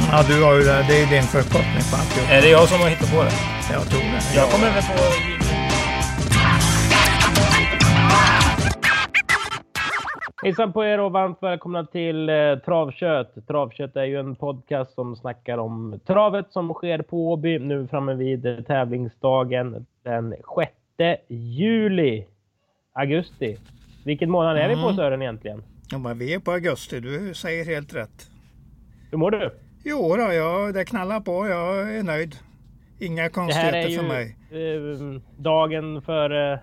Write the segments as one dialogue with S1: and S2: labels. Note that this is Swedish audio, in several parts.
S1: Det.
S2: Ja, du har ju det. Det är din förkortning på alltihop.
S1: Är det jag som har hittat på det?
S2: Jag tror det.
S1: Jag kommer väl på... Hejsan på er och varmt välkomna till eh, Travkött. Travkött är ju en podcast som snackar om travet som sker på Åby. Nu framme vid eh, tävlingsdagen den 6 juli. Augusti. Vilken månad är vi på
S2: Mm.
S1: Sören egentligen?
S2: Ja, men vi är på augusti. Du säger helt rätt.
S1: Hur mår du?
S2: Jo då, ja, det knallar på. Jag är nöjd. Inga
S1: Det här
S2: konstigheter
S1: är
S2: för mig.
S1: ju eh, dagen före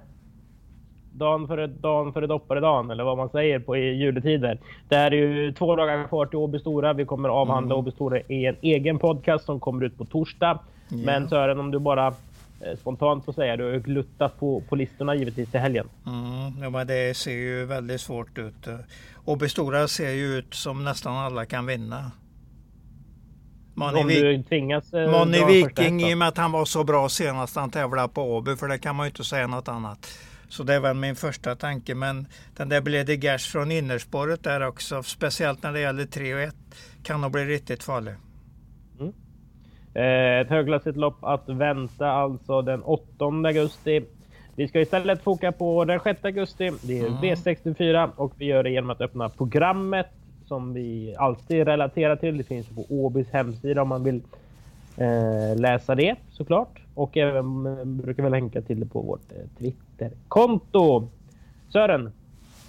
S1: dagen före dagen före dopparedagen eller vad man säger på i juletider. Det här är ju två dagar kvar till Åby Stora. Vi kommer avhandla
S2: Mm.
S1: Åby Stora i en egen podcast som kommer ut på torsdag. Men Sören, om du bara eh, spontant får säga, du har ju gluttat på, på listorna givetvis till helgen.
S2: Mm, ja, men det ser ju väldigt svårt ut. Och Stora ser ju ut som nästan alla kan vinna. Moni,
S1: om du tvingas eh,
S2: Viking i och med att han var så bra senast han tävlade på Åby, för det kan man ju inte säga något annat. Så det väl min första tanke. Men den där Blede Gers från innerspåret där också, speciellt när det gäller 3 och 1, kan nog bli riktigt farlig.
S1: Eh, Ett högklassigt lopp att vänta alltså den 8 augusti. Vi ska istället foka på den 6 augusti. Det är V64 och vi gör det genom att öppna programmet som vi alltid relaterar till. Det finns på Åbys hemsida om man vill eh, läsa det såklart. Och även eh, brukar väl länka till det på vårt eh, Twitterkonto. Sören,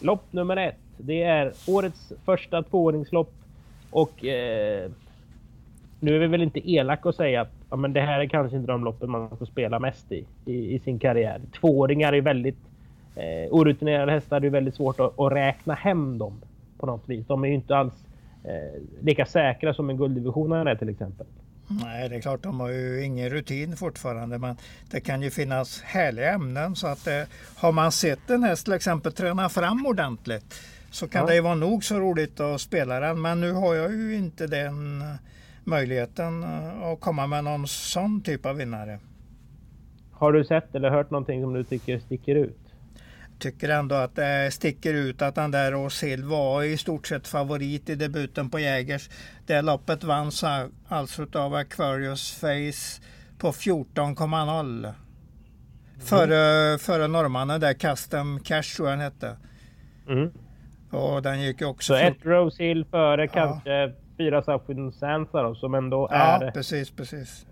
S1: lopp nummer ett. Det är årets första tvååringslopp och eh, nu är vi väl inte elaka och säga att ja, men det här är kanske inte de loppen man får spela mest i, i, i sin karriär. Tvååringar är väldigt eh, orutinerade hästar. Det är väldigt svårt att, att räkna hem dem på något vis. De är ju inte alls eh, lika säkra som en gulddivision är till exempel.
S2: Nej, det är klart de har ju ingen rutin fortfarande men det kan ju finnas härliga ämnen så att eh, har man sett en häst till exempel träna fram ordentligt så kan
S1: Ja.
S2: det ju vara nog så roligt att spela den men nu har jag ju inte den möjligheten eh, att komma med någon sån typ av vinnare.
S1: Har du sett eller hört någonting som du tycker sticker ut?
S2: Tycker ändå att det sticker ut att den där Åsil var i stort sett favorit i debuten på Jägers. Det loppet vanns alltså av Aquarius Face på 14,0. Före, före norrmannen där, Custom Cash tror jag den hette.
S1: Mm.
S2: Och den gick ju också...
S1: Så ett
S2: 14
S1: Rose Hill före
S2: Ja.
S1: kanske fyra Safin Sansa då, som ändå
S2: Ja,
S1: är
S2: precis, precis.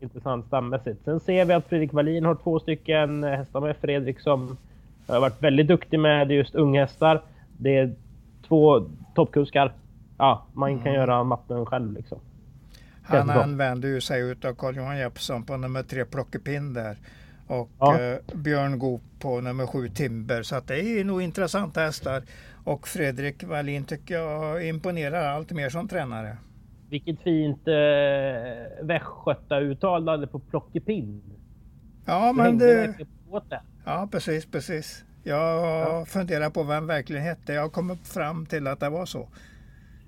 S1: intressant stammässigt. Sen ser vi att Fredrik Wallin har två stycken hästar med. Fredrik som har varit väldigt duktig med just unghästar. Det är två toppkuskar. Ja, man kan
S2: Mm.
S1: göra matten själv liksom.
S2: Han
S1: Känns bra.
S2: använde ju sig utav Carl-Johan Jeppsson på nummer tre Plockepinn där. Och
S1: Ja.
S2: eh, Björn Goop på nummer sju Timber. Så att det är nog intressanta hästar. Och Fredrik Wallin tycker jag imponerar allt mer som tränare.
S1: Vilket fint eh, västgötauttal du hade på plockepinn.
S2: Ja, men det,
S1: på det.
S2: ja precis, precis. Jag
S1: Ja.
S2: funderar på vem verkligen hette. Jag kom fram till att det var så.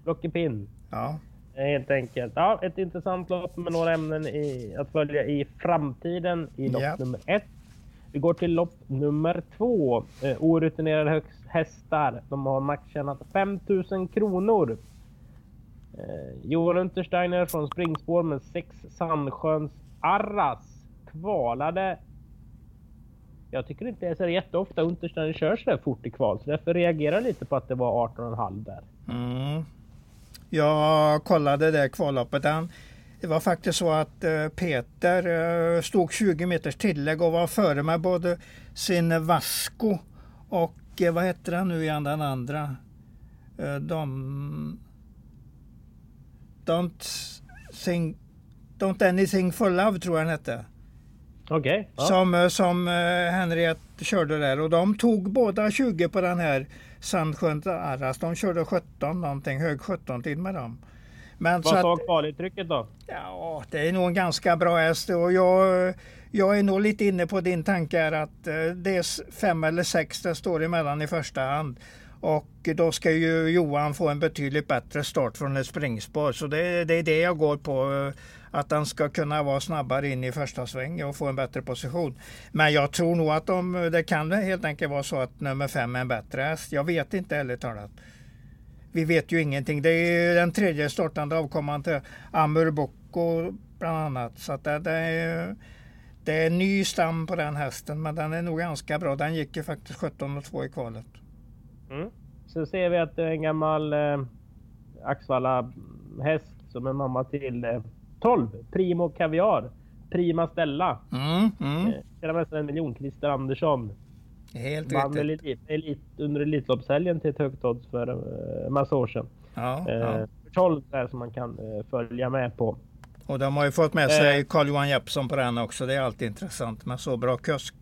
S1: Plockepinn.
S2: Ja,
S1: Helt enkelt. Ja, ett intressant lopp med några ämnen i, att följa i framtiden i lopp
S2: Ja.
S1: nummer ett. Vi går till lopp nummer två. Eh, orutinerade högst hästar. De har maxtjänat 5000 kronor. Eh, Johan Untersteiner från springspår med sex Sandsjöns Arras kvalade. Jag tycker inte det är så jätteofta Untersteiner kör så där fort i kval, så därför reagerar jag lite på att det var 18,5 där.
S2: Mm. Jag kollade det kvalloppet. Det var faktiskt så att eh, Peter eh, stod 20 meters tillägg och var före med både sin Vasco och eh, vad heter den nu igen den andra? De, don't, sing, don't anything for love tror jag den hette.
S1: Okej. ja.
S2: Som, eh, som eh, Henriette körde där och de tog båda 20 på den här Sandsjön Arras. De körde 17 någonting, hög 17 tid med dem.
S1: Men Vad sa kvalintrycket då?
S2: Ja, det är nog en ganska bra häst och jag, jag är nog lite inne på din tanke här att eh, det är fem eller sex det står emellan i första hand. Och då ska ju Johan få en betydligt bättre start från ett springspår. Så det, det är det jag går på. Eh, att han ska kunna vara snabbare in i första sväng och få en bättre position. Men jag tror nog att de, det kan helt enkelt vara så att nummer fem är en bättre häst. Jag vet inte ärligt talat. Vi vet ju ingenting. Det är den tredje startande avkomman till Amur Boko bland annat. Så det, det, är, det är en ny stam på den hästen men den är nog ganska bra. Den gick ju faktiskt 17 och 2 i kvalet.
S1: Mm. Så ser vi att det är en gammal eh, Axvalla häst som är mamma till eh, 12. Primo Kaviar. Prima Stella. Mm, mm. Eh, en miljon. Christer Andersson.
S2: Helt Vann
S1: riktigt. Elit, elit, under Elitloppshelgen till ett högt odds för en massa år sedan. Ja, eh, ja. 12 är som man kan eh, följa med på.
S2: Och de har ju fått med sig eh, Carl-Johan Jeppsson på den också. Det är alltid intressant med så bra kusk.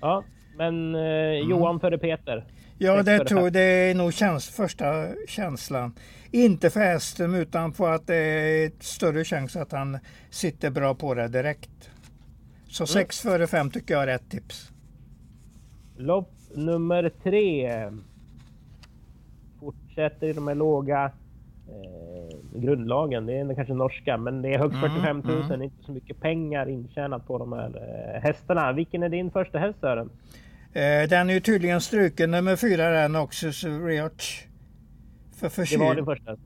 S1: Ja, men eh, mm. Johan före Peter.
S2: Ja, det tror det är nog käns första känslan. Inte för hästen utan på att det är större chans att han sitter bra på det direkt. Så 6 mm. före 5 tycker jag är rätt tips.
S1: Lopp nummer tre. Fortsätter i de här låga eh, grundlagen. Det är kanske norska, men det är högst 45 000. Mm, mm. Inte så mycket pengar intjänat på de här eh, hästarna. Vilken är din första häst Sören?
S2: Eh, den är ju tydligen struken nummer fyra den också, Riach.
S1: För förkyld. Det var din första.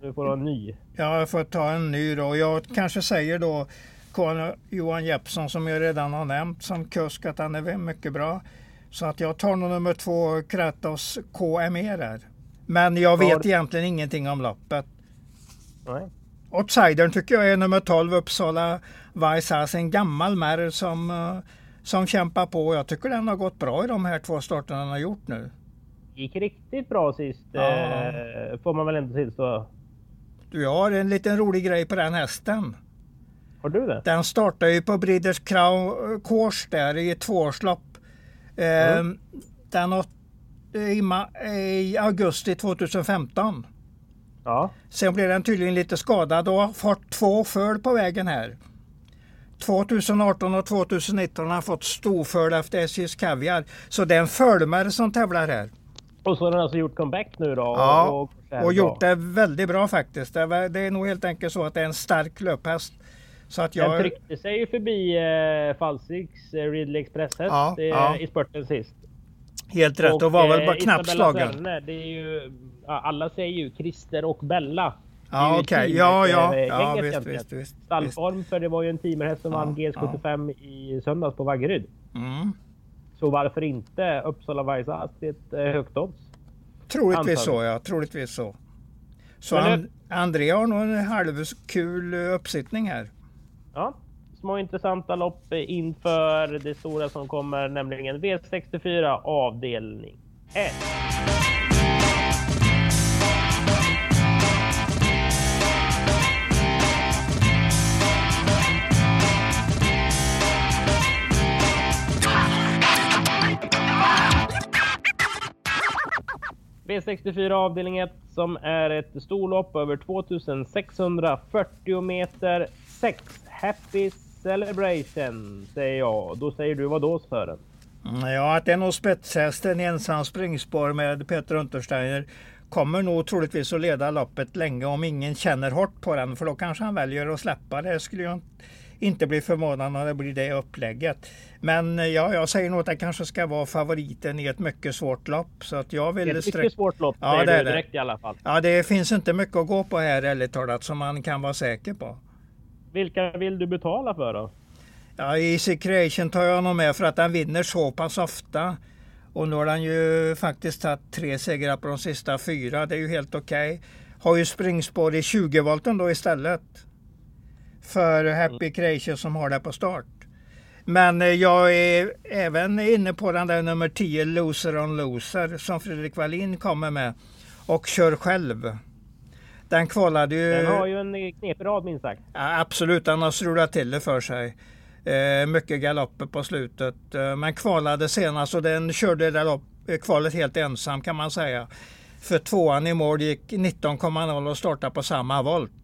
S1: Du får ha en ny.
S2: Ja, jag får ta en ny då. Jag kanske säger då Karl Johan Jeppsson som jag redan har nämnt som kusk att han är mycket bra. Så att jag tar nog nummer två Kratos KME där. Men jag vet Var... egentligen ingenting om loppet. Nej. Outsidern tycker jag är nummer 12 Uppsala Vaisas, en gammal märr som uh, som kämpar på. Jag tycker den har gått bra i de här två starterna den har gjort nu.
S1: gick riktigt bra sist, ja. eh, får man väl ändå tillstå.
S2: Du, har en liten rolig grej på den hästen.
S1: Har du det?
S2: Den startade ju på Breeders Crown Course där i ett tvåårslopp. Eh, mm. Den i, i augusti 2015. Ja. Sen blev den tydligen lite skadad och har fått två föl på vägen här. 2018 och 2019 har han fått storföl efter SJs Kaviar. Så det är en fölmare som tävlar här.
S1: Och så har den alltså gjort comeback nu då?
S2: Ja, och, och, och gjort det väldigt bra faktiskt. Det är, det är nog helt enkelt så att det är en stark löphäst. Så att jag...
S1: Den tryckte sig ju förbi eh, Falsiks eh, Ridley Express häst ja, eh, ja. i spurten sist.
S2: Helt rätt och, och var väl bara eh, knappt slagen.
S1: det är ju, alla säger ju Christer och Bella.
S2: Ja okej, okay. ja ja. ja visst, visst, visst,
S1: Stallform för det var ju en teamerhäst som ja, vann GS75 ja. i söndags på Vaggeryd. Mm. Så varför inte Uppsala Vaisa till ett eh, högt odds?
S2: Troligtvis så ja, troligtvis så. Så And André har nog en halvkul eh, uppsittning här.
S1: Ja, små intressanta lopp inför det stora som kommer, nämligen V64 avdelning 1. V64 avdelning 1 som är ett storlopp över 2640 meter. 6 Happy Celebration säger jag. Då säger du vad då Sören?
S2: Ja, att det är nog spetshästen ensam springspår med Peter Untersteiner kommer nog troligtvis att leda loppet länge om ingen känner hårt på den. För då kanske han väljer att släppa det. Skulle jag inte bli förvånad när det blir det upplägget. Men ja, jag säger nog att det kanske ska vara favoriten i ett mycket svårt lopp. Så att jag vill
S1: ett mycket svårt lopp ja, säger det du direkt det. i alla fall.
S2: Ja, det finns inte mycket att gå på här ärligt talat som man kan vara säker på.
S1: Vilka vill du betala för då?
S2: Ja, Easy Creation tar jag nog med för att den vinner så pass ofta. Och nu har den ju faktiskt tagit tre segrar på de sista fyra. Det är ju helt okej. Okay. Har ju springspår i 20 volten då istället för Happy Creation som har det på start. Men eh, jag är även inne på den där nummer 10, Loser on Loser, som Fredrik Wallin kommer med och kör själv. Den kvalade ju...
S1: Den har ju en knepig rad minst sagt.
S2: Ja, absolut, den har strulat till det för sig. Eh, mycket galopper på slutet. Eh, men kvalade senast och den körde det lopp, eh, kvalet helt ensam kan man säga. För tvåan i mål gick 19,0 och startade på samma volt.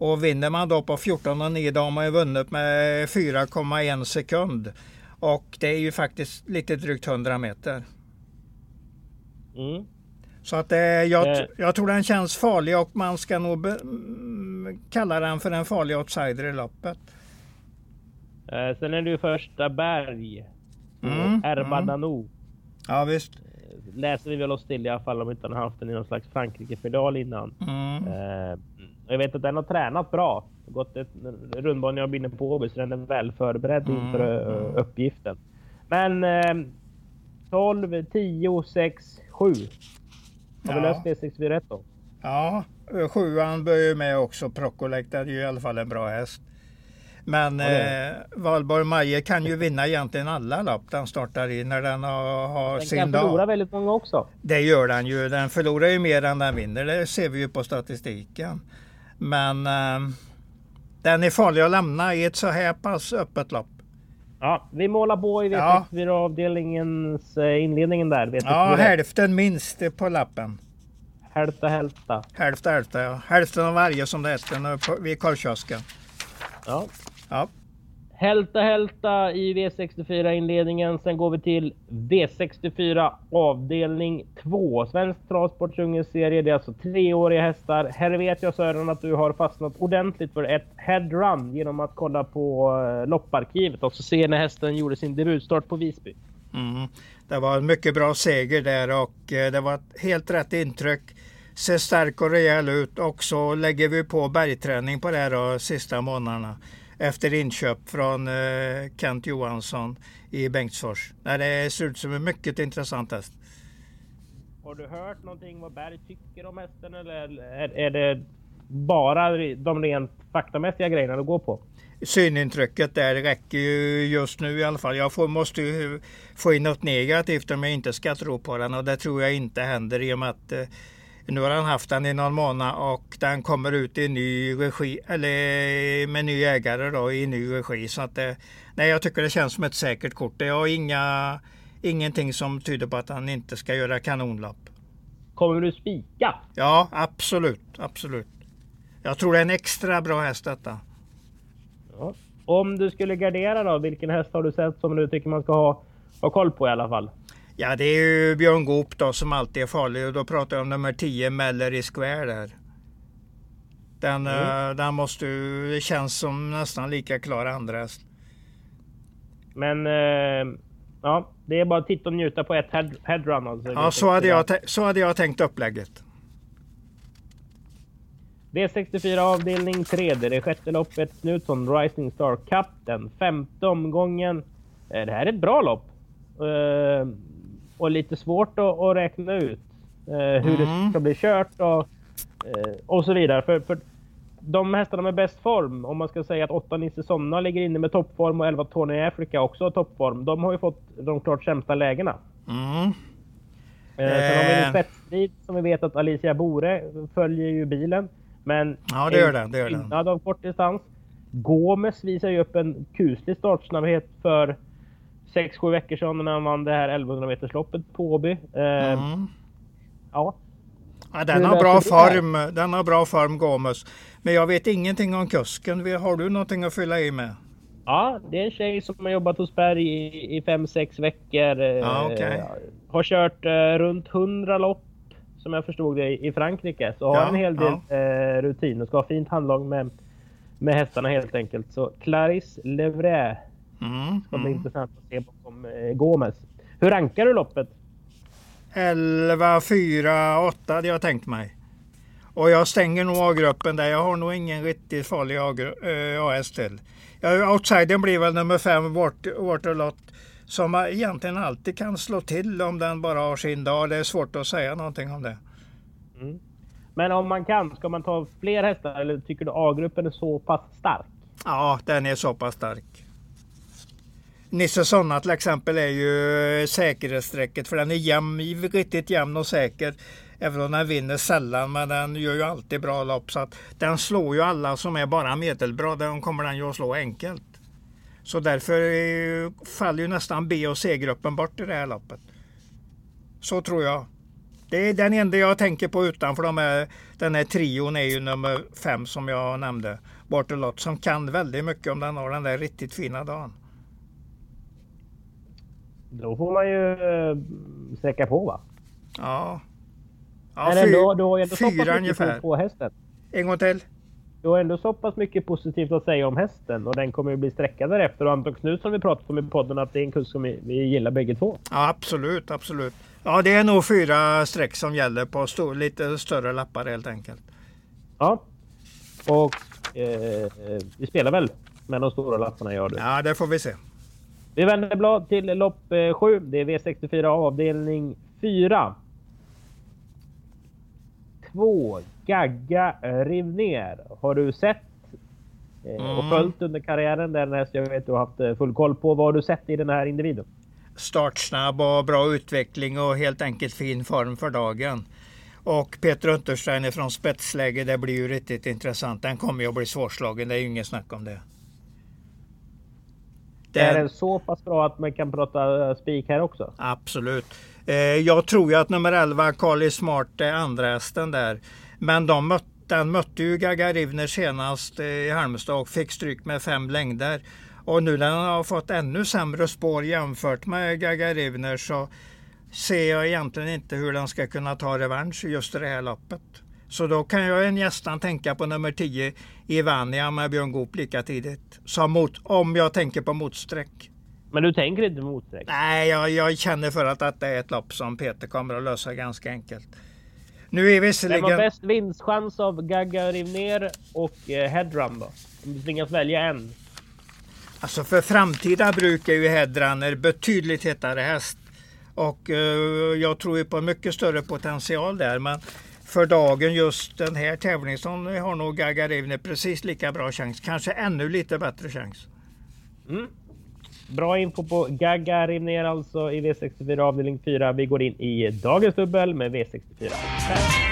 S2: Och vinner man då på 14,9 då har man ju vunnit med 4,1 sekund. Och det är ju faktiskt lite drygt 100 meter.
S1: Mm.
S2: Så att eh, jag, eh. jag tror den känns farlig och man ska nog be, kalla den för en farlig outsider i loppet.
S1: Eh, sen är det ju första berg. Mm, Erbadano. Mm.
S2: Ja visst.
S1: Läser vi väl oss till i alla fall om inte han haft den i någon slags Frankrike-filial innan. Mm. Eh, jag vet att den har tränat bra. Gått ett rundbana jag inne på Åby så den är väl förberedd mm. inför uh, uppgiften. Men eh, 12, 10, 6, 7. Har ja. vi löst V64 rätt då?
S2: Ja, sjuan bör ju med också. Procolect är ju i alla fall en bra häst. Men eh, Valborg Maje kan ju vinna egentligen alla lopp den startar i när den har, har den sin dag. Den
S1: kan förlora väldigt många också.
S2: Det gör den ju. Den förlorar ju mer än den vinner. Det ser vi ju på statistiken. Men eh, den är farlig att lämna i ett så här pass öppet lopp.
S1: Ja, vi målar på i V64-avdelningens ja. Eh, inledningen där.
S2: Vet ja, hälften minst på lappen.
S1: Hälfta hälfta.
S2: Hälfta hälfta ja. Hälften av varje som det heter vid korvkiosken.
S1: Ja. ja. Hälta hälta i V64 inledningen. Sen går vi till V64 avdelning 2. Svensk travsports serie. Det är alltså treåriga hästar. Här vet jag Sören att du har fastnat ordentligt för ett headrun genom att kolla på eh, lopparkivet och så se när hästen gjorde sin debutstart på Visby.
S2: Mm. Det var en mycket bra seger där och eh, det var ett helt rätt intryck. Ser stark och rejäl ut och så lägger vi på bergträning på det här de sista månaderna efter inköp från eh, Kent Johansson i Bengtsfors. Det ser ut som en mycket intressant häst.
S1: Har du hört någonting vad Berg tycker om hästen eller är, är det bara de rent faktamässiga grejerna du går på?
S2: Synintrycket där räcker ju just nu i alla fall. Jag får, måste ju få in något negativt om jag inte ska tro på den och det tror jag inte händer i och med att eh, nu har han haft den i någon månad och den kommer ut i ny regi, eller med ny ägare då i ny regi. Så att det, nej, jag tycker det känns som ett säkert kort. Det har inga, ingenting som tyder på att han inte ska göra kanonlopp.
S1: Kommer du spika?
S2: Ja, absolut, absolut. Jag tror det är en extra bra häst detta.
S1: Ja. Om du skulle gardera då, vilken häst har du sett som du tycker man ska ha, ha koll på i alla fall?
S2: Ja, det är ju Björn Goop då som alltid är farlig och då pratar jag om nummer 10, Mellery Square där. Den, mm. uh, den måste ju, det känns som nästan lika klar andra.
S1: Men uh, ja, det är bara att titta och njuta på ett head, headrun alltså.
S2: Ja, så hade, jag, så hade jag tänkt upplägget.
S1: V64 avdelning 3, det är sjätte loppet. Knutsson Rising Star Cup, den femte omgången. Eh, det här är ett bra lopp och lite svårt att, att räkna ut eh, hur mm. det ska bli kört och, eh, och så vidare. För, för de hästarna med bäst form, om man ska säga att 8 Nisse Somna ligger inne med toppform och 11 Tony Africa också har toppform. De har ju fått de klart sämsta lägena. Mm. Eh, sen har vi en spetsstrid som vi vet att Alicia Bore följer ju bilen. Men
S2: ja, det gör den. Det gör den.
S1: av kort distans. Gomes visar ju upp en kuslig startsnabbhet för 6-7 veckor sedan när han vann det här 1100 metersloppet på Åby. Eh, mm.
S2: Ja. ja. Den har bra form. Den har bra form Gomes. Men jag vet ingenting om kusken. Har du någonting att fylla i med?
S1: Ja, det är en tjej som har jobbat hos Berg i 5-6 veckor.
S2: Ja, okay.
S1: Har kört eh, runt 100 lopp som jag förstod det i Frankrike. Så har en hel del ja. eh, rutin och ska ha fint handlag med, med hästarna helt enkelt. Så Clarisse Levray Mm, ska bli mm. intressant att se bakom eh, Gomes. Hur rankar du loppet?
S2: 11, 4, 8 hade jag tänkt mig. Och jag stänger nog A-gruppen där. Jag har nog ingen riktigt farlig AS eh, till. Ja, outsidern blir väl nummer 5, Waterlot. Som egentligen alltid kan slå till om den bara har sin dag. Det är svårt att säga någonting om det.
S1: Mm. Men om man kan, ska man ta fler hästar eller tycker du A-gruppen är så pass stark?
S2: Ja, den är så pass stark. Nisse Sonna till exempel är ju eh, säkerhetsstrecket för den är jämn, riktigt jämn och säker. Även om den vinner sällan men den gör ju alltid bra lopp. Så att den slår ju alla som är bara medelbra. Den kommer den ju att slå enkelt. Så därför eh, faller ju nästan B och C-gruppen bort i det här loppet. Så tror jag. Det är den enda jag tänker på utanför de här, den här trion är ju nummer fem som jag nämnde. Bartolot som kan väldigt mycket om den har den där riktigt fina dagen.
S1: Då får man ju äh, sträcka på va?
S2: Ja.
S1: ja Men ändå, du har ju ändå fyra ungefär. på hästen.
S2: En gång till.
S1: Du har ändå så pass mycket positivt att säga om hästen och den kommer ju bli sträckad därefter. Och Anton Knutsson vi pratat om i podden att det är en kurs som vi, vi gillar bägge två.
S2: Ja absolut, absolut. Ja det är nog fyra streck som gäller på stor, lite större lappar helt enkelt.
S1: Ja. Och eh, vi spelar väl med de stora lapparna gör du?
S2: Ja det får vi se.
S1: Vi vänder blad till lopp 7. Eh, det är V64 avdelning 4. 2. Gagga riv ner. Har du sett eh, och mm. följt under karriären den häst jag vet du har haft eh, full koll på. Vad har du sett i den här individen?
S2: Startsnabb och bra utveckling och helt enkelt fin form för dagen. Och Peter Untersteiner från spetsläge, det blir ju riktigt intressant. Den kommer ju att bli svårslagen, det är ju inget snack om det.
S1: Den... Är den så pass bra att man kan prata eh, spik här också?
S2: Absolut. Eh, jag tror ju att nummer 11, Carly Smart, är andra hästen där. Men de mötte, den mötte ju Gagarivner senast i Halmstad och fick stryk med fem längder. Och nu när den har fått ännu sämre spår jämfört med Gagarivner så ser jag egentligen inte hur den ska kunna ta revansch just i det här loppet. Så då kan jag nästan tänka på nummer 10 Ivania med Björn Goop lika tidigt. Som mot, om jag tänker på motsträck.
S1: Men du tänker inte motsträck?
S2: Nej, jag, jag känner för att detta är ett lopp som Peter kommer att lösa ganska enkelt. Nu är visserligen...
S1: Vem har bäst vinstchans av Gagga Rivner och eh, Headrun då? Om du tvingas välja en.
S2: Alltså för framtida bruk är ju Headrunner betydligt hetare häst. Och eh, jag tror ju på mycket större potential där. Men för dagen just den här tävlingen som har nog Gagarin precis lika bra chans. Kanske ännu lite bättre chans.
S1: Mm. Bra info på Gagarivner alltså i V64 avdelning 4. Vi går in i dagens dubbel med V64.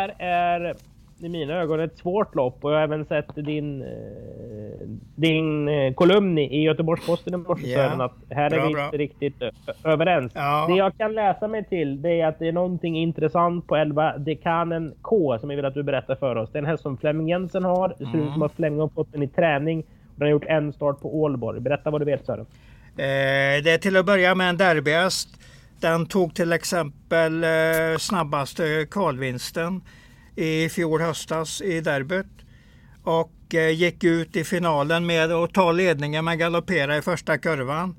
S1: Här är i mina ögon ett svårt lopp och jag har även sett din, eh, din eh, kolumn i Göteborgs-Posten i morse yeah. att här bra, är vi bra. inte riktigt överens. Ja. Det jag kan läsa mig till det är att det är någonting intressant på 11 Dekanen K som jag vill att du berättar för oss. Det är en häst som Flemming Jensen har. Det ser ut mm. som att Flemming har fått den i träning. Och den har gjort en start på Ålborg. Berätta vad du vet Sören.
S2: Eh, det är till att börja med en derbyhäst den tog till exempel eh, snabbaste kvalvinsten i fjol höstas i derbyt. Och eh, gick ut i finalen med att ta ledningen men galoppera i första kurvan.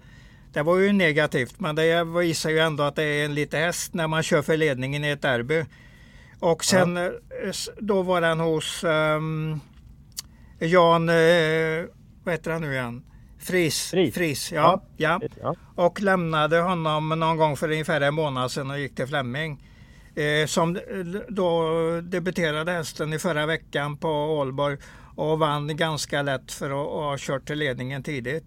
S2: Det var ju negativt men det visar ju ändå att det är en liten häst när man kör för ledningen i ett derby. Och sen ja. Eh, då var den hos um, Jan, uh, vad heter han nu igen? Fris. Fris, Fris ja, ja. ja. Och lämnade honom någon gång för ungefär en månad sedan och gick till Flemming. Eh, som då debuterade hästen i förra veckan på Ålborg och vann ganska lätt för att ha kört till ledningen tidigt.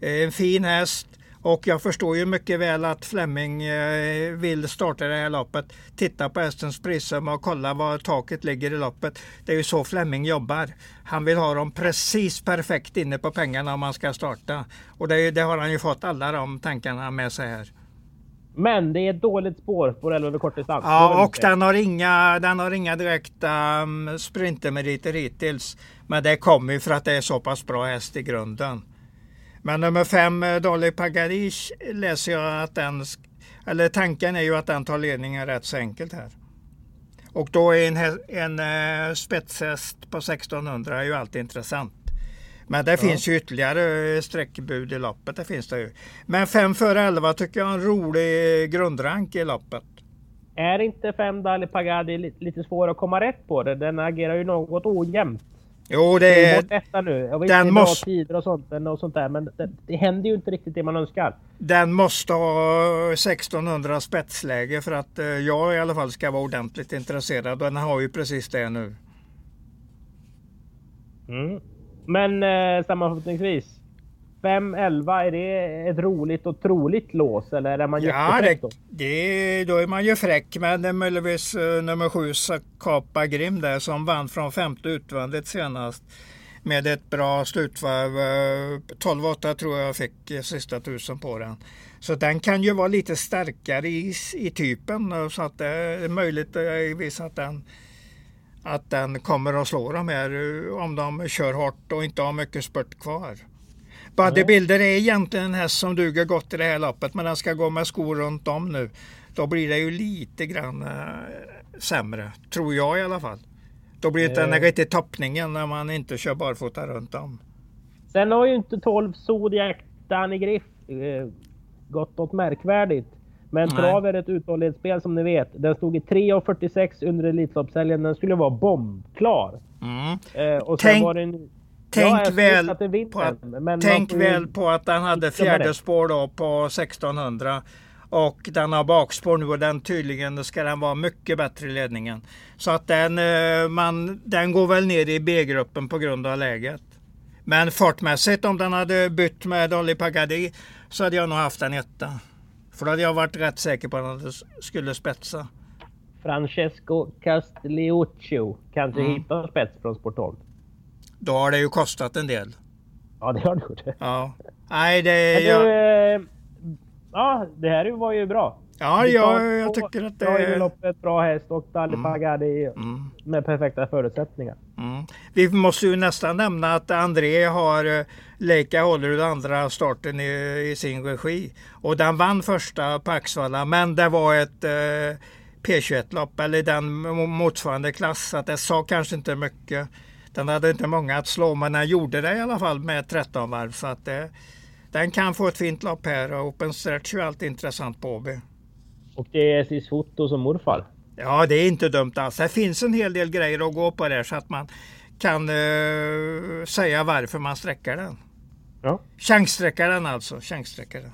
S2: Eh, en fin häst och jag förstår ju mycket väl att Flemming eh, vill starta det här loppet. Titta på hästens prissumma och kolla var taket ligger i loppet. Det är ju så Flemming jobbar. Han vill ha dem precis perfekt inne på pengarna om man ska starta. Och det, det har han ju fått alla de tankarna med sig här.
S1: Men det är ett dåligt spår på 11 över kortdistans.
S2: Ja, och den har inga, den har inga direkta um, sprintermeriter hittills. Men det kommer ju för att det är så pass bra häst i grunden. Men nummer fem, eh, Dolly Pagadish, läser jag att den, eller tanken är ju att den tar ledningen rätt så enkelt här. Och då är en, en uh, spetshäst på 1600 ju alltid intressant. Men det ja. finns ju ytterligare eh, sträckbud i loppet. Det finns det ju. Men 5 före 11 tycker jag är en rolig grundrank i loppet.
S1: Är inte 5 Dali Pagadi lite svår att komma rätt på det? Den agerar ju något ojämnt.
S2: Jo, det är...
S1: Detta nu. Jag vet den måste... tider och sånt, och sånt där, men det, det händer ju inte riktigt det man önskar.
S2: Den måste ha 1600 spetsläge för att eh, jag i alla fall ska vara ordentligt intresserad. Den har ju precis det nu.
S1: Mm. Men eh, sammanfattningsvis. 5-11, är det ett roligt och troligt lås eller är man
S2: ja, det, då? Det, då är man ju fräck. Men möjligtvis uh, nummer 7 Sakapa Grim där som vann från femte utvändigt senast. Med ett bra slutvarv. Uh, 12-8 tror jag fick sista tusen på den. Så den kan ju vara lite starkare i, i typen. Så att det är möjligt uh, att den att den kommer att slå de här uh, om de kör hårt och inte har mycket spurt kvar. Bodybuilder är egentligen en häst som duger gott i det här loppet men den ska gå med skor runt om nu. Då blir det ju lite grann äh, sämre, tror jag i alla fall. Då blir det den riktigt toppningen när man inte kör barfota runt om.
S1: Sen har ju inte 12 Zodiac Danny Griff eh, gått något märkvärdigt. Men trav är ett uthållighetsspel som ni vet. Den stod i 3.46 under Elitloppshelgen. Den skulle vara bombklar.
S2: Mm. Eh, och sen Tänk... var det en Tänk, väl, på att, tänk väl på att den hade fjärde spår då på 1600 och den har bakspår nu och den tydligen ska den vara mycket bättre i ledningen. Så att den, eh, man, den går väl ner i B-gruppen på grund av läget. Men fartmässigt om den hade bytt med Dolly Pagadi så hade jag nog haft en etta. För då hade jag varit rätt säker på att den skulle spetsa.
S1: Francesco Castelluccio kanske mm. hittar spets från sport 12.
S2: Då har det ju kostat en del.
S1: Ja, det har det gjort.
S2: Ja. Nej, det... Jag...
S1: du, eh, ja, det här var ju bra.
S2: Ja, ja jag tycker att det... Bra
S1: i loppet, bra häst och Dali mm. Mm. med perfekta förutsättningar.
S2: Mm. Vi måste ju nästan nämna att André har uh, Leica Hållerud andra starten i, i, sin regi. Och den vann första på Axvalla, men det var ett uh, P21-lopp eller den motsvarande klass. Så att det sa kanske inte mycket. Den hade inte många att slå men den gjorde det i alla fall med 13 varv. Så att det, den kan få ett fint lopp här och Open Stretch är alltid intressant på Åby.
S1: Och det är SIS Foto som morfar?
S2: Ja, det är inte dumt alls. Det finns en hel del grejer att gå på där så att man kan uh, säga varför man sträcker den. Ja. Chanssträcker den alltså. Chanssträcker den.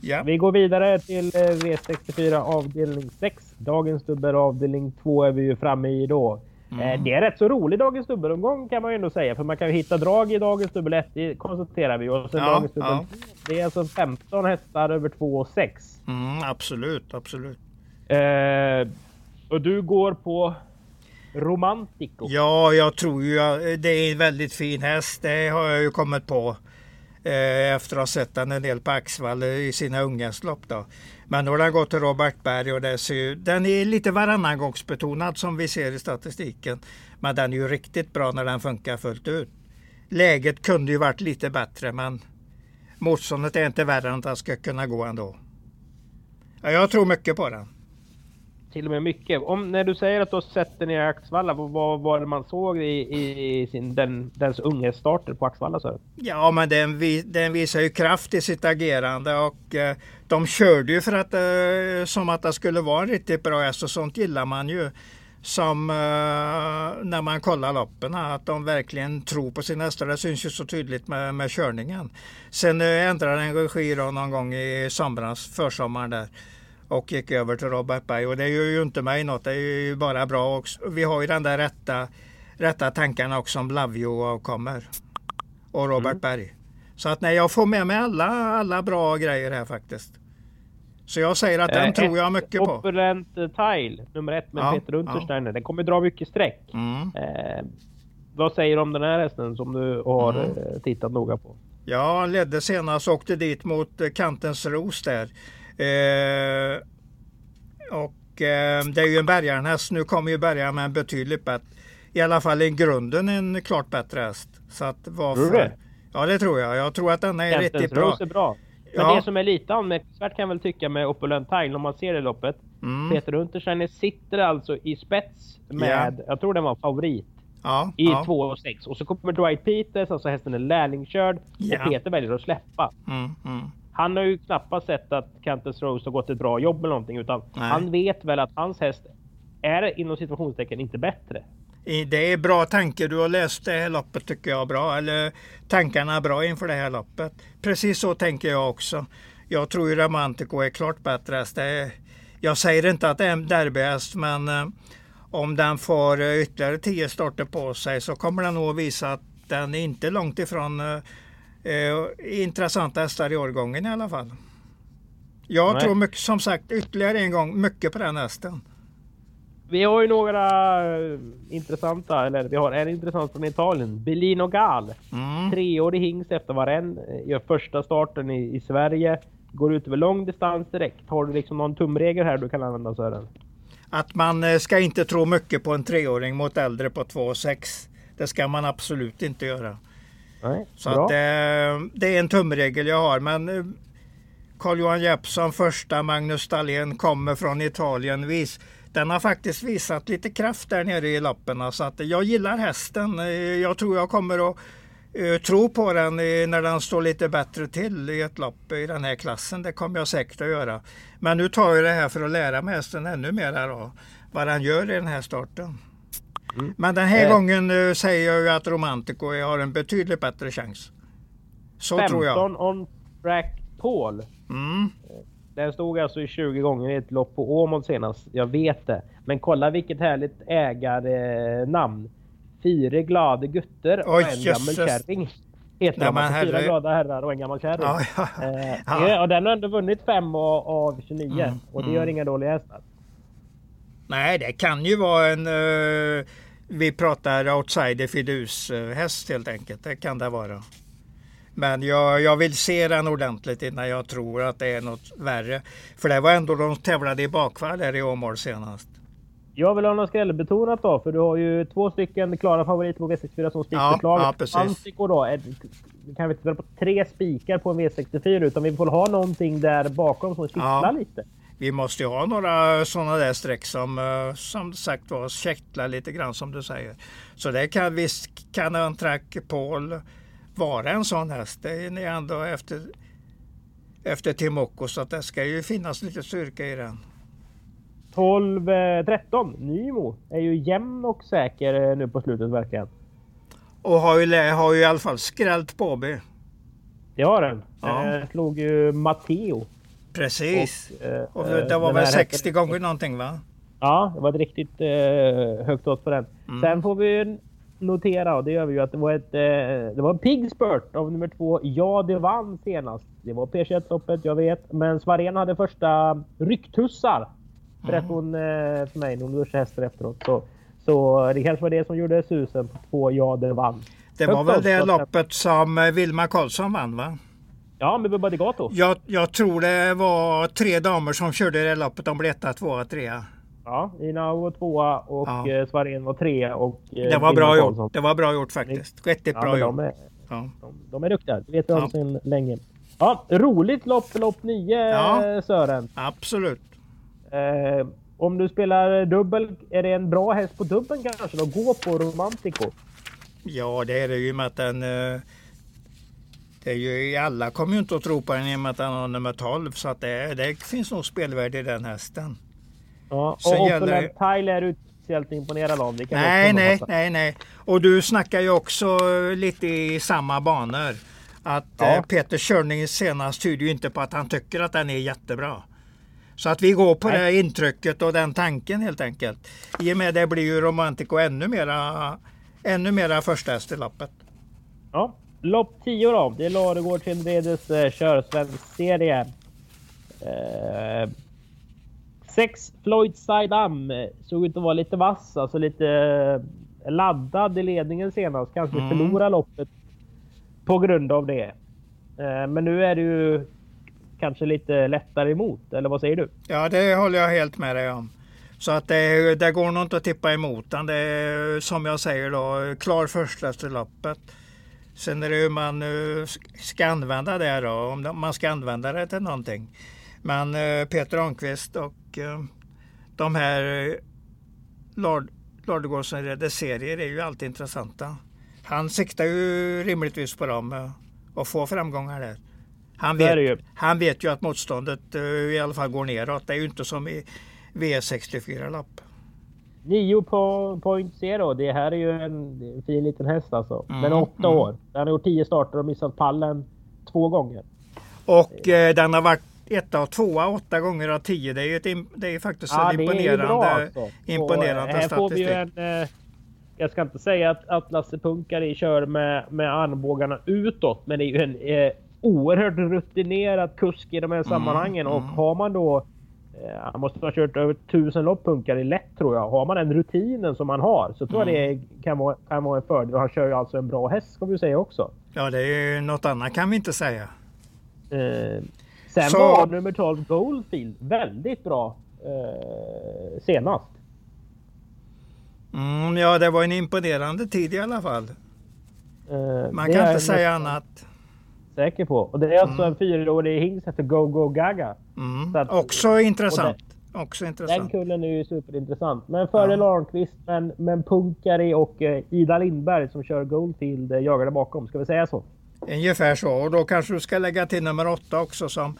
S1: Ja. Vi går vidare till eh, V64 avdelning 6. Dagens dubbel avdelning 2 är vi ju framme i då. Eh, mm. Det är rätt så rolig dagens dubbelomgång kan man ju ändå säga. För man kan ju hitta drag i dagens dubbel 1, det konstaterar vi. Och sen ja, dagens dubbel ja. Det är alltså 15 hästar över 2 och 6.
S2: Mm, absolut, absolut.
S1: Eh, och du går på Romantico?
S2: Ja, jag tror ju att det är en väldigt fin häst. Det har jag ju kommit på. Eh, efter att ha sett den en del på Axvall i sina unghästlopp. Men nu har den gått till Robert Berg och det ser, den är lite varannangångsbetonad som vi ser i statistiken. Men den är ju riktigt bra när den funkar fullt ut. Läget kunde ju varit lite bättre men motståndet är inte värre än att den ska kunna gå ändå. Ja, jag tror mycket på den
S1: till och med mycket. Om, när du säger att du har sett den i Axvalla, vad var det man såg i, i, sin, den, dens unge starter på Axvalla? Så?
S2: Ja, men den, den visar ju kraft i sitt agerande och eh, de körde ju för att eh, som att det skulle vara en riktigt bra häst och sånt gillar man ju. Som eh, när man kollar loppen, att de verkligen tror på sina hästar. Det syns ju så tydligt med, med körningen. Sen eh, ändrade den regi då någon gång i somras, försommaren där och gick över till Robert Berg. Och det gör ju inte mig något. Det är ju bara bra. Och vi har ju den där rätta, rätta tankarna också om Lavio kommer. Och Robert mm. Berg. Så att nej, jag får med mig alla, alla bra grejer här faktiskt. Så jag säger att den eh, tror jag mycket på.
S1: Opulent Tile, nummer ett med ja, Peter Untersteiner. Ja. Den kommer dra mycket streck. Mm. Eh, vad säger du om den här hästen som du har mm. Eh, tittat noga på?
S2: Ja, han ledde senast och åkte dit mot eh, Kantens Ros där. Eh, och eh, det är ju en bärgarnhäst. Nu kommer ju bärgaren med en betydligt bättre, i alla fall i grunden en klart bättre häst. Så att varför? Tror du det? Ja det tror jag. Jag tror att den är Kentens riktigt bra.
S1: Är bra. Men ja. det som är lite anmärkningsvärt kan jag väl tycka med Opulent Tile om man ser det loppet. Mm. Peter Untersteiner sitter alltså i spets med, yeah. jag tror den var favorit. Ja, I ja. 2 och 6. Och så kommer Dwight Peters, alltså hästen är lärlingskörd. Yeah. Och Peter väljer att släppa. Mm, mm han har ju knappast sett att Cantus Rose har gått ett bra jobb eller någonting utan Nej. han vet väl att hans häst är inom situationstecken inte bättre.
S2: Det är bra tanke. Du har läst det här loppet tycker jag bra. Eller tankarna är bra inför det här loppet. Precis så tänker jag också. Jag tror ju Romantico är klart bättre häst. Jag säger inte att det är en derbyhäst men eh, om den får ytterligare tio starter på sig så kommer den nog visa att den är inte långt ifrån eh, eh, intressanta hästar i årgången i alla fall. Jag
S1: Nej.
S2: tror mycket, som sagt ytterligare en gång mycket på den hästen.
S1: Vi har ju några eh, intressanta, eller vi har en intressant från Italien. Bellino Gal.
S2: Mm.
S1: Treårig hingst efter varen. Gör första starten i, i Sverige. Går ut över lång distans direkt. Har du liksom någon tumregel här du kan använda Sören?
S2: Att man eh, ska inte tro mycket på en treåring mot äldre på 2,6. Det ska man absolut inte göra.
S1: Nej,
S2: Så att, eh, det är en tumregel jag har. Men eh, Carl-Johan Jeppsson första, Magnus Dahlén kommer från Italien. Vis, den har faktiskt visat lite kraft där nere i lappen. Så att jag gillar hästen. Eh, Jag tror jag kommer att eh, tro på den när den står lite bättre till i ett lopp i den här klassen. Det kommer jag säkert att göra. Men nu tar jag det här för att lära mig hästen ännu mer då, vad den gör i den här starten.
S1: Mm.
S2: Men den här
S1: Eh.
S2: gången eh, säger jag ju att Romantico har en betydligt bättre chans. Så
S1: 15
S2: tror jag.
S1: on track Paul.
S2: Mm.
S1: Den stod alltså i 20 gånger i ett lopp på Åmål senast. Jag vet det. Men kolla vilket härligt ägarnamn. Fyra glada gutter och
S2: Oj,
S1: en gammal kärring. Heter
S2: Nej,
S1: alltså. Fyra glada herrar och en gammal kärring.
S2: Ja, ja.
S1: Eh,
S2: Ja.
S1: och den har ändå vunnit fem av, av 29
S2: Mm,
S1: och det
S2: mm.
S1: gör inga dåliga hästar.
S2: Nej, det kan ju vara en... eh, vi pratar outsider fidus eh, häst helt enkelt. Det kan det vara. Men jag, jag vill se den ordentligt innan jag tror att det är något värre. För det var ändå de tävlade i bakvall här i Åmål senast.
S1: Jag vill ha något skrällbetonat då, för du har ju två stycken klara favoriter på V64 som
S2: Ja,
S1: spikförslag.
S2: ja, precis.
S1: Antico då, är, vi kan vi inte på tre spikar på en V64 utan vi får ha någonting där bakom som kittlar
S2: Ja.
S1: lite.
S2: Vi måste ju ha några sådana där streck som eh, som sagt var käktlar lite grann som du säger. Så det kan visst kan en track Paul vara en sån häst. Det är ni ändå efter efter Timoko så att det ska ju finnas lite styrka i den.
S1: 12, eh, 13, Nymo är ju jämn och säker eh, nu på slutet verkligen.
S2: Och har ju, har ju i alla fall skrällt på.
S1: Det har den.
S2: Ja.
S1: Eh, slog ju Matteo.
S2: Precis.
S1: Och, eh,
S2: Och, det var väl
S1: här
S2: 60
S1: hästen-
S2: gånger någonting va?
S1: Ja, det var ett riktigt eh, högt odds på den.
S2: Mm.
S1: Sen får vi notera, och det gör vi ju, att det var, ett, eh, det var en pigg spurt av nummer två. Ja, det vann senast. Det var P21-loppet, jag vet. Men Svarén hade första rycktussar. Berättade hon eh, för mig när hon duschade hästen efteråt. Så, så det kanske var det som gjorde susen på två Ja, det vann.
S2: Det var
S1: Högt
S2: väl det loppet som eh, Vilma Karlsson vann va?
S1: Ja, med Bubba Degato.
S2: Jag, jag tror det var tre damer som körde det loppet. De blev etta, tvåa, trea.
S1: Ja, Ina var tvåa och
S2: Ja.
S1: eh, Svarén var trea och eh,
S2: Det var bra gjort. Det var bra gjort faktiskt. Riktigt
S1: Ja,
S2: bra gjort.
S1: de är,
S2: Ja.
S1: De, de är duktiga, det vet vi om
S2: Ja.
S1: sedan länge. Ja, roligt lopp, lopp 9
S2: Ja.
S1: Sören.
S2: Absolut.
S1: Eh, om du spelar dubbel, är det en bra häst på dubbeln kanske då? Gå på Romantico.
S2: Ja, det är det ju med att den... eh, Det är ju, alla kommer ju inte att tro på den i och med att den har nummer 12. Så att det, det finns nog spelvärde i den hästen.
S1: Ja, och
S2: Sen gäller
S1: Tile är du speciellt imponerad av.
S2: Nej, nej, nej, nej. Och du snackar ju också lite i samma banor. Att
S1: Ja.
S2: eh, Peter Körning senast tyder ju inte på att han tycker att den är jättebra. Så att vi går på
S1: Nej.
S2: det intrycket och den tanken helt enkelt. I och med det blir ju Romantico ännu mera, ännu mera första häst i loppet.
S1: Ja, lopp 10 då. Det är Ladugård Tindredes eh, körsvensk serie. Eh, sex Floyd Saidam eh, såg ut att vara lite vass, alltså lite eh, laddad i ledningen senast. Kanske
S2: Mm.
S1: förlorar loppet på grund av det. Eh, men nu är det ju kanske lite lättare emot, eller vad säger du?
S2: Ja, det håller jag helt med dig om. Så att det, det går nog inte att tippa emot den. Det är som jag säger då, klar första efter loppet. Sen är det hur man eh, ska använda det då, om man ska använda det till någonting. Men eh, Peter Ahnqvist och eh, de här Lard, serier är ju alltid intressanta. Han siktar ju rimligtvis på dem och får framgångar där. Han vet, han vet ju att motståndet i alla fall går neråt. Det är ju inte som i V64-lopp.
S1: 9 på point zero. Det här är ju en, en fin liten häst alltså.
S2: Mm,
S1: Den är åtta
S2: mm.
S1: år. Den har gjort 10 starter och missat pallen två gånger.
S2: Och eh, den har varit etta och tvåa åtta gånger av tio. Det är ju ett, det är ju faktiskt en
S1: är ju
S2: imponerande,
S1: bra alltså.
S2: imponerande
S1: och, eh, Här får vi ju
S2: statistik.
S1: en, eh, jag ska inte säga att, att Lasse Punkari kör med, med armbågarna utåt, men det är ju en eh, oerhört rutinerad kusk i de här mm, sammanhangen. Mm, och har man då han måste ha kört över tusen lopp Punkari lätt tror jag. Har man den rutinen som man har så tror mm. jag det kan vara, kan vara en fördel. Han kör ju alltså en bra häst ska vi säga också.
S2: Ja, det är ju något annat kan vi inte säga.
S1: Eh, sen så... var nummer 12 Goldfield väldigt bra eh, senast.
S2: Mm, ja, det var en imponerande tid i alla fall. Eh, Man kan inte säga annat.
S1: Säker på. Och det är alltså mm. en fyraårig hingst efter Go Go Gaga.
S2: Mm. Att, Också intressant. Den, Också intressant.
S1: Den kullen är ju superintressant. Men före ja. Lahnqvist, men, men Punkari och eh, Ida Lindberg som kör Goldfield eh, jagade bakom. Ska vi säga så?
S2: Ungefär så. Och då kanske du ska lägga till nummer åtta också som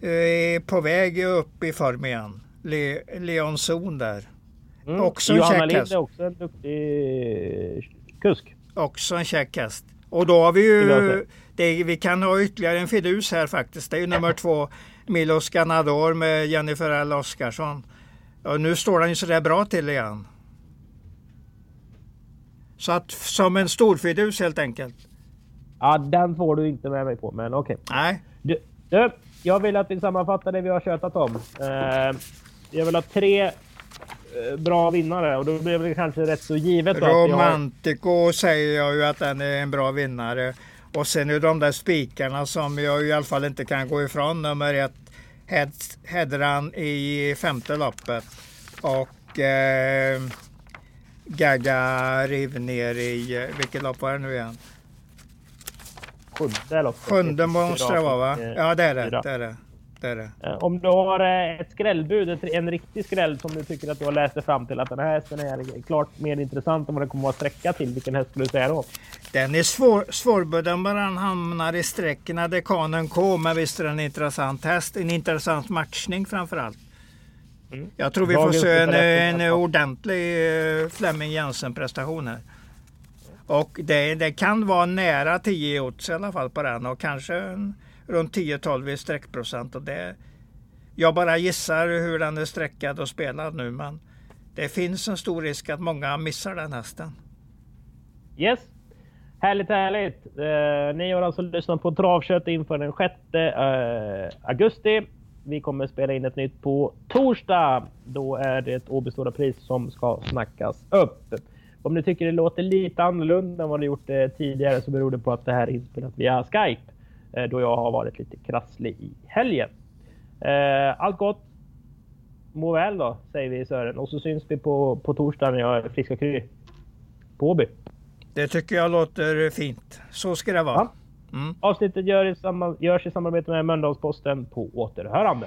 S2: eh, är på väg upp i form igen. Le, Leon Zon där.
S1: Mm. Också en Johanna Lind är också en duktig kusk.
S2: Också en käck häst. Och då har vi ju, det, vi kan ha ytterligare en fidus här faktiskt. Det är ju nummer två, Milos Ganador med Jennifer L Oskarsson. Och nu står den ju sådär bra till igen. Så att som en storfidus helt enkelt.
S1: Ja, den får du inte med mig på, men okej. Okay.
S2: Nej.
S1: Du, du, jag vill att vi sammanfattar det vi har tjötat om. Uh, jag vill ha tre Eh, bra vinnare och då blir det kanske rätt så givet.
S2: Romantico har... säger jag ju att den är en bra vinnare. Och sen är de där spikarna som jag i alla fall inte kan gå ifrån. Nummer ett Hedran i femte loppet. Och eh, Gaga ner i, eh, vilket lopp var det nu igen?
S1: Sjunde loppet.
S2: Sjunde måste det vara va? Ja det är det. det, är det
S1: det är det. Eh, om du har eh, ett skrällbud, en riktig skräll som du tycker att du har läst dig fram till att den här hästen är klart mer intressant än vad det kommer att sträcka till. Vilken häst skulle du säga då?
S2: Den är svår, svårbedömbar. Han hamnar i strecken när dekanen K. Men visst är den en intressant häst. En intressant matchning framför allt. Mm. Jag tror vi får se en, en ordentlig uh, Flemming Jensen prestation här. Och det, det, kan vara nära 10 odds i alla fall på den och kanske en runt 10-12 i sträckprocent. Och det, jag bara gissar hur den är sträckad och spelad nu men det finns en stor risk att många missar den hästen.
S1: Yes, Härligt, härligt. Eh, ni har alltså lyssnat på Travkött inför den 6 eh, augusti. Vi kommer spela in ett nytt på torsdag. Då är det ett Åby Stora Pris som ska snackas upp. Om ni tycker det låter lite annorlunda än vad det gjort eh, tidigare så beror det på att det här är inspelat via Skype. Eh, då jag har varit lite krasslig i helgen. Eh, allt gott! Må väl då, säger vi Sören. Och så syns vi på, på torsdag när jag är frisk och kry. På Åby.
S2: Det tycker jag låter fint. Så ska det vara.
S1: Mm. Avsnittet görs i, samarbete med Mölndalsposten på återhörande.